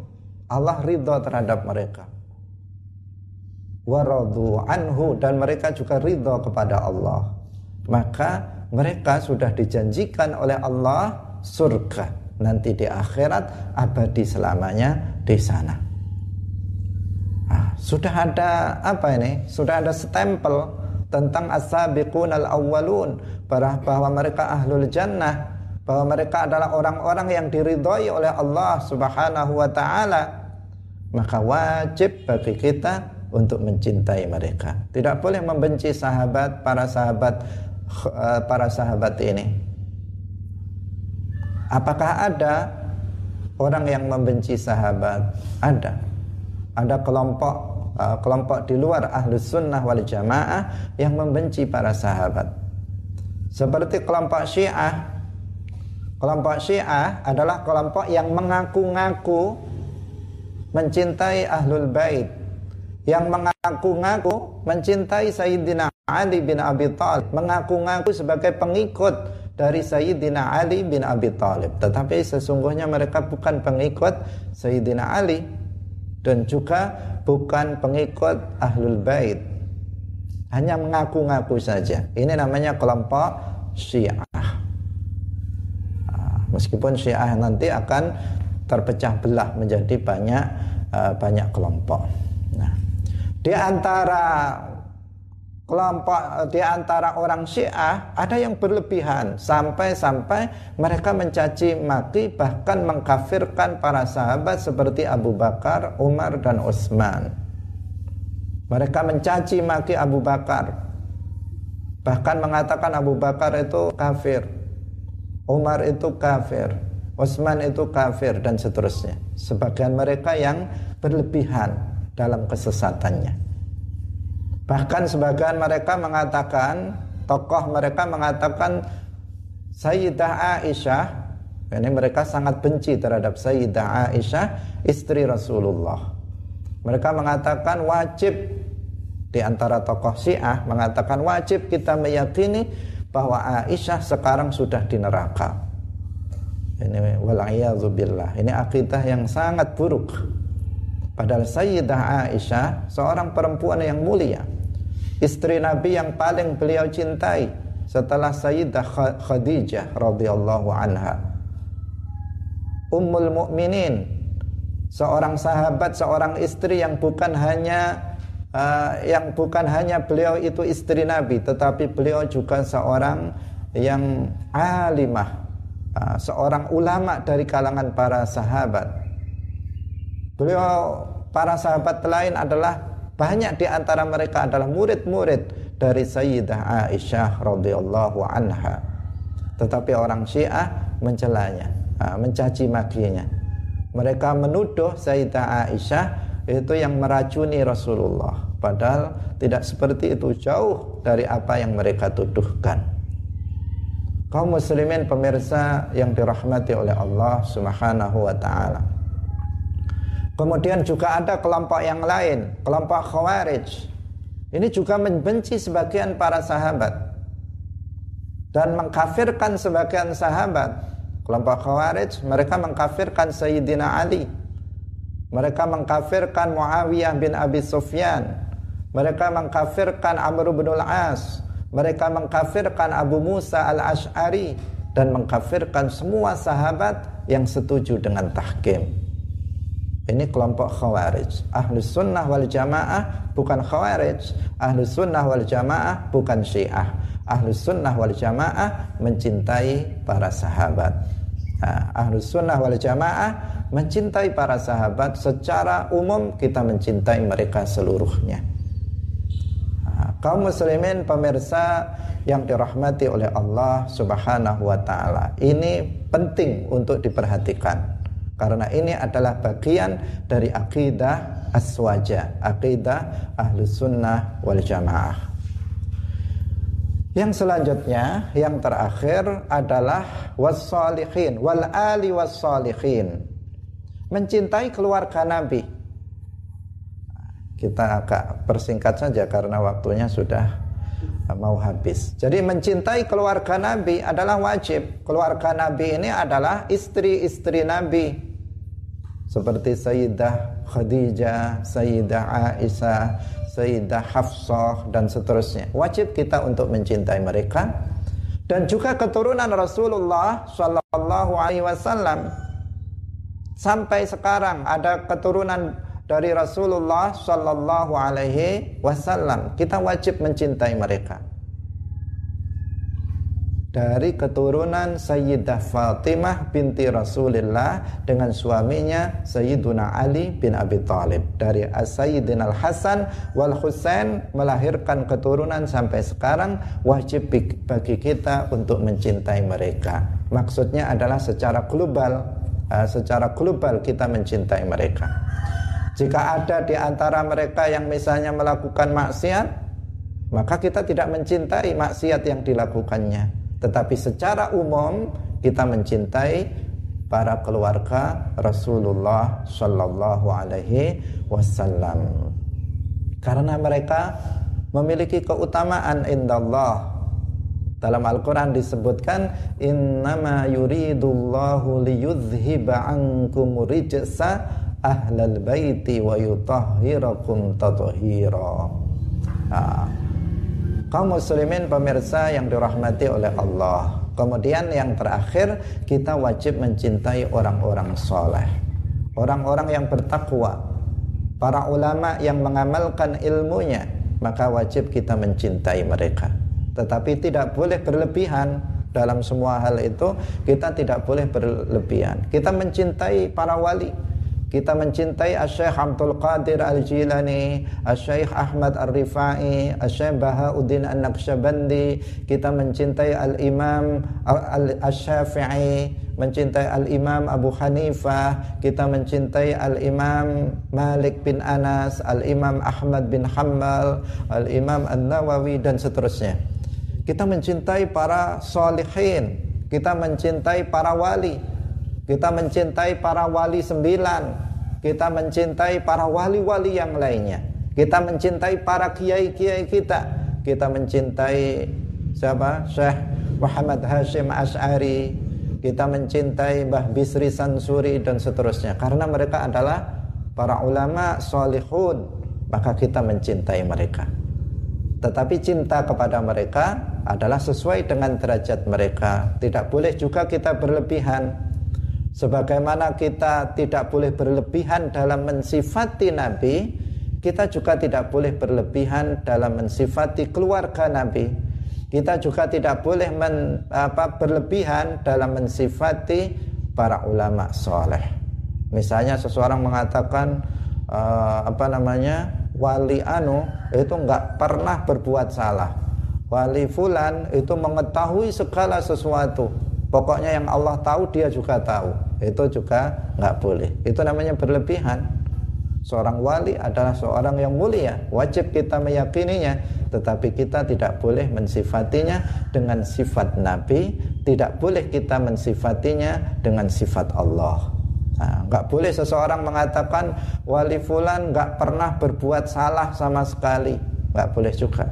Allah ridho terhadap mereka. Waradu anhu dan mereka juga ridho kepada Allah. Maka mereka sudah dijanjikan oleh Allah surga nanti di akhirat abadi selamanya di sana. Ah, sudah ada apa ini? Sudah ada stempel tentang as-sabiqun al-awwalun bahwa mereka ahlul jannah, bahwa mereka adalah orang-orang yang diridhoi oleh Allah Subhanahu wa taala. Maka wajib bagi kita untuk mencintai mereka. Tidak boleh membenci sahabat para sahabat eh, para sahabat ini. Apakah ada orang yang membenci sahabat? Ada ada kelompok uh, kelompok di luar ahlus sunnah wal jamaah yang membenci para sahabat. Seperti kelompok syiah. Kelompok syiah adalah kelompok yang mengaku-ngaku mencintai ahlul bait yang mengaku-ngaku mencintai Sayyidina Ali bin Abi Thalib mengaku-ngaku sebagai pengikut dari Sayyidina Ali bin Abi Thalib. Tetapi sesungguhnya mereka bukan pengikut Sayyidina Ali dan juga bukan pengikut ahlul bait. Hanya mengaku-ngaku saja. Ini namanya kelompok syiah. Ah, meskipun syiah nanti akan terpecah belah menjadi banyak uh, banyak kelompok. Nah di antara kelompok di antara orang Syiah ada yang berlebihan sampai-sampai mereka mencaci maki bahkan mengkafirkan para sahabat seperti Abu Bakar, Umar dan Utsman. Mereka mencaci maki Abu Bakar. Bahkan mengatakan Abu Bakar itu kafir. Umar itu kafir. Utsman itu kafir dan seterusnya. Sebagian mereka yang berlebihan dalam kesesatannya. Bahkan sebagian mereka mengatakan, tokoh mereka mengatakan Sayyidah Aisyah, ini mereka sangat benci terhadap Sayyidah Aisyah, istri Rasulullah. Mereka mengatakan wajib di antara tokoh Syiah mengatakan wajib kita meyakini bahwa Aisyah sekarang sudah di neraka. Ini. Ini akidah yang sangat buruk. Padahal Sayyidah Aisyah seorang perempuan yang mulia. Istri Nabi yang paling beliau cintai setelah Sayyidah Khadijah radhiyallahu anha. Ummul Mukminin, seorang sahabat, seorang istri yang bukan hanya uh, yang bukan hanya beliau itu istri Nabi tetapi beliau juga seorang yang alimah uh, seorang ulama dari kalangan para sahabat beliau para sahabat lain adalah banyak di antara mereka adalah murid-murid dari Sayyidah Aisyah radhiyallahu anha. Tetapi orang Syiah mencelanya mencaci makinya. Mereka menuduh Sayyidah Aisyah itu yang meracuni Rasulullah. Padahal tidak seperti itu jauh dari apa yang mereka tuduhkan. Kaum muslimin pemirsa yang dirahmati oleh Allah Subhanahu wa taala kemudian juga ada kelompok yang lain kelompok khawarij ini juga membenci sebagian para sahabat dan mengkafirkan sebagian sahabat kelompok khawarij mereka mengkafirkan Sayyidina Ali mereka mengkafirkan Muawiyah bin Abi Sufyan. Mereka mengkafirkan Amr bin Al-As. Mereka mengkafirkan Abu Musa Al-Ash'ari dan mengkafirkan semua sahabat yang setuju dengan tahkim. Ini kelompok khawarij. Ahlus sunnah wal jamaah bukan khawarij. Ahlus sunnah wal jamaah bukan syiah. Ahlus sunnah wal jamaah mencintai para sahabat. Nah, ahlus sunnah wal jamaah mencintai para sahabat secara umum kita mencintai mereka seluruhnya. Nah, kaum muslimin pemirsa yang dirahmati oleh Allah Subhanahu wa taala. Ini penting untuk diperhatikan karena ini adalah bagian dari akidah aswaja, akidah ahlus sunnah wal jamaah. Yang selanjutnya, yang terakhir adalah wassalihin wal ali wassalihin mencintai keluarga Nabi. Kita agak persingkat saja karena waktunya sudah mau habis. Jadi mencintai keluarga Nabi adalah wajib. Keluarga Nabi ini adalah istri-istri Nabi. Seperti Sayyidah Khadijah, Sayyidah Aisyah, Sayyidah Hafsah dan seterusnya. Wajib kita untuk mencintai mereka dan juga keturunan Rasulullah Shallallahu alaihi wasallam sampai sekarang ada keturunan dari Rasulullah Sallallahu Alaihi Wasallam. Kita wajib mencintai mereka. Dari keturunan Sayyidah Fatimah binti Rasulullah dengan suaminya Sayyiduna Ali bin Abi Thalib. Dari Sayyidina Al-Hasan wal Husain melahirkan keturunan sampai sekarang wajib bagi kita untuk mencintai mereka. Maksudnya adalah secara global uh, secara global kita mencintai mereka. Jika ada di antara mereka yang misalnya melakukan maksiat, maka kita tidak mencintai maksiat yang dilakukannya. Tetapi secara umum kita mencintai para keluarga Rasulullah Shallallahu Alaihi Wasallam. Karena mereka memiliki keutamaan indallah. Dalam Al-Quran disebutkan Innama yuridullahu liyudhiba ankum rijsa ahlal baiti wa yutahhirakum tathira nah, kaum muslimin pemirsa yang dirahmati oleh Allah. Kemudian yang terakhir kita wajib mencintai orang-orang soleh. Orang-orang yang bertakwa. Para ulama yang mengamalkan ilmunya maka wajib kita mencintai mereka. Tetapi tidak boleh berlebihan. Dalam semua hal itu kita tidak boleh berlebihan. Kita mencintai para wali kita mencintai Syekh Abdul Qadir Al-Jilani, Syekh Ahmad Ar-Rifai, Syekh Bahauddin An-Naqsyabandi, kita mencintai Al-Imam Al-Syafi'i, mencintai Al-Imam Abu Hanifah, kita mencintai Al-Imam Malik bin Anas, Al-Imam Ahmad bin Hanbal, Al-Imam An-Nawawi dan seterusnya. Kita mencintai para solihin, kita mencintai para wali, kita mencintai para wali sembilan. Kita mencintai para wali-wali yang lainnya. Kita mencintai para kiai-kiai kita. Kita mencintai siapa? Syekh Muhammad Hashim Ash'ari. Kita mencintai Mbah Bisri Sansuri dan seterusnya. Karena mereka adalah para ulama solihun. Maka kita mencintai mereka. Tetapi cinta kepada mereka adalah sesuai dengan derajat mereka. Tidak boleh juga kita berlebihan Sebagaimana kita tidak boleh berlebihan dalam mensifati Nabi, kita juga tidak boleh berlebihan dalam mensifati keluarga Nabi. Kita juga tidak boleh men, apa, berlebihan dalam mensifati para ulama soleh. Misalnya seseorang mengatakan uh, apa namanya wali anu itu nggak pernah berbuat salah. Wali fulan itu mengetahui segala sesuatu Pokoknya yang Allah tahu dia juga tahu. Itu juga nggak boleh. Itu namanya berlebihan. Seorang wali adalah seorang yang mulia, wajib kita meyakininya, tetapi kita tidak boleh mensifatinya dengan sifat Nabi, tidak boleh kita mensifatinya dengan sifat Allah. Nah, boleh seseorang mengatakan wali fulan nggak pernah berbuat salah sama sekali, nggak boleh juga.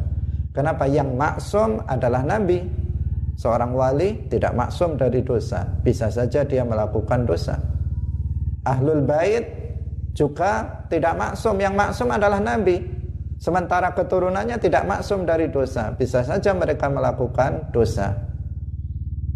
Kenapa? Yang maksum adalah Nabi, Seorang wali tidak maksum dari dosa, bisa saja dia melakukan dosa. Ahlul bait juga tidak maksum, yang maksum adalah nabi. Sementara keturunannya tidak maksum dari dosa, bisa saja mereka melakukan dosa.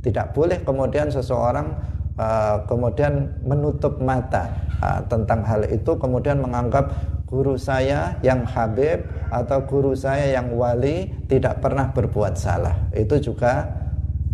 Tidak boleh kemudian seseorang uh, kemudian menutup mata uh, tentang hal itu kemudian menganggap guru saya yang habib atau guru saya yang wali tidak pernah berbuat salah. Itu juga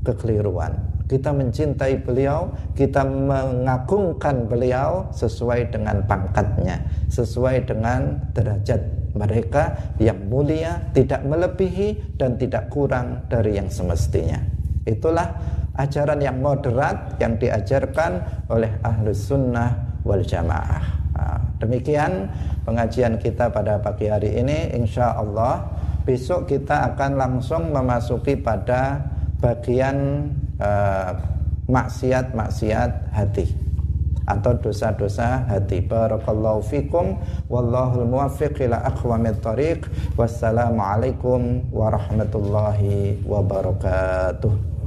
kekeliruan. Kita mencintai beliau, kita mengagungkan beliau sesuai dengan pangkatnya, sesuai dengan derajat mereka yang mulia, tidak melebihi dan tidak kurang dari yang semestinya. Itulah ajaran yang moderat yang diajarkan oleh ahlus sunnah wal jamaah. Demikian pengajian kita pada pagi hari ini. Insya Allah besok kita akan langsung memasuki pada bagian uh, maksiat-maksiat hati atau dosa-dosa hati. Barakallahu fikum wallahul muwaffiq ila aqwamit thariq. Wassalamualaikum warahmatullahi wabarakatuh.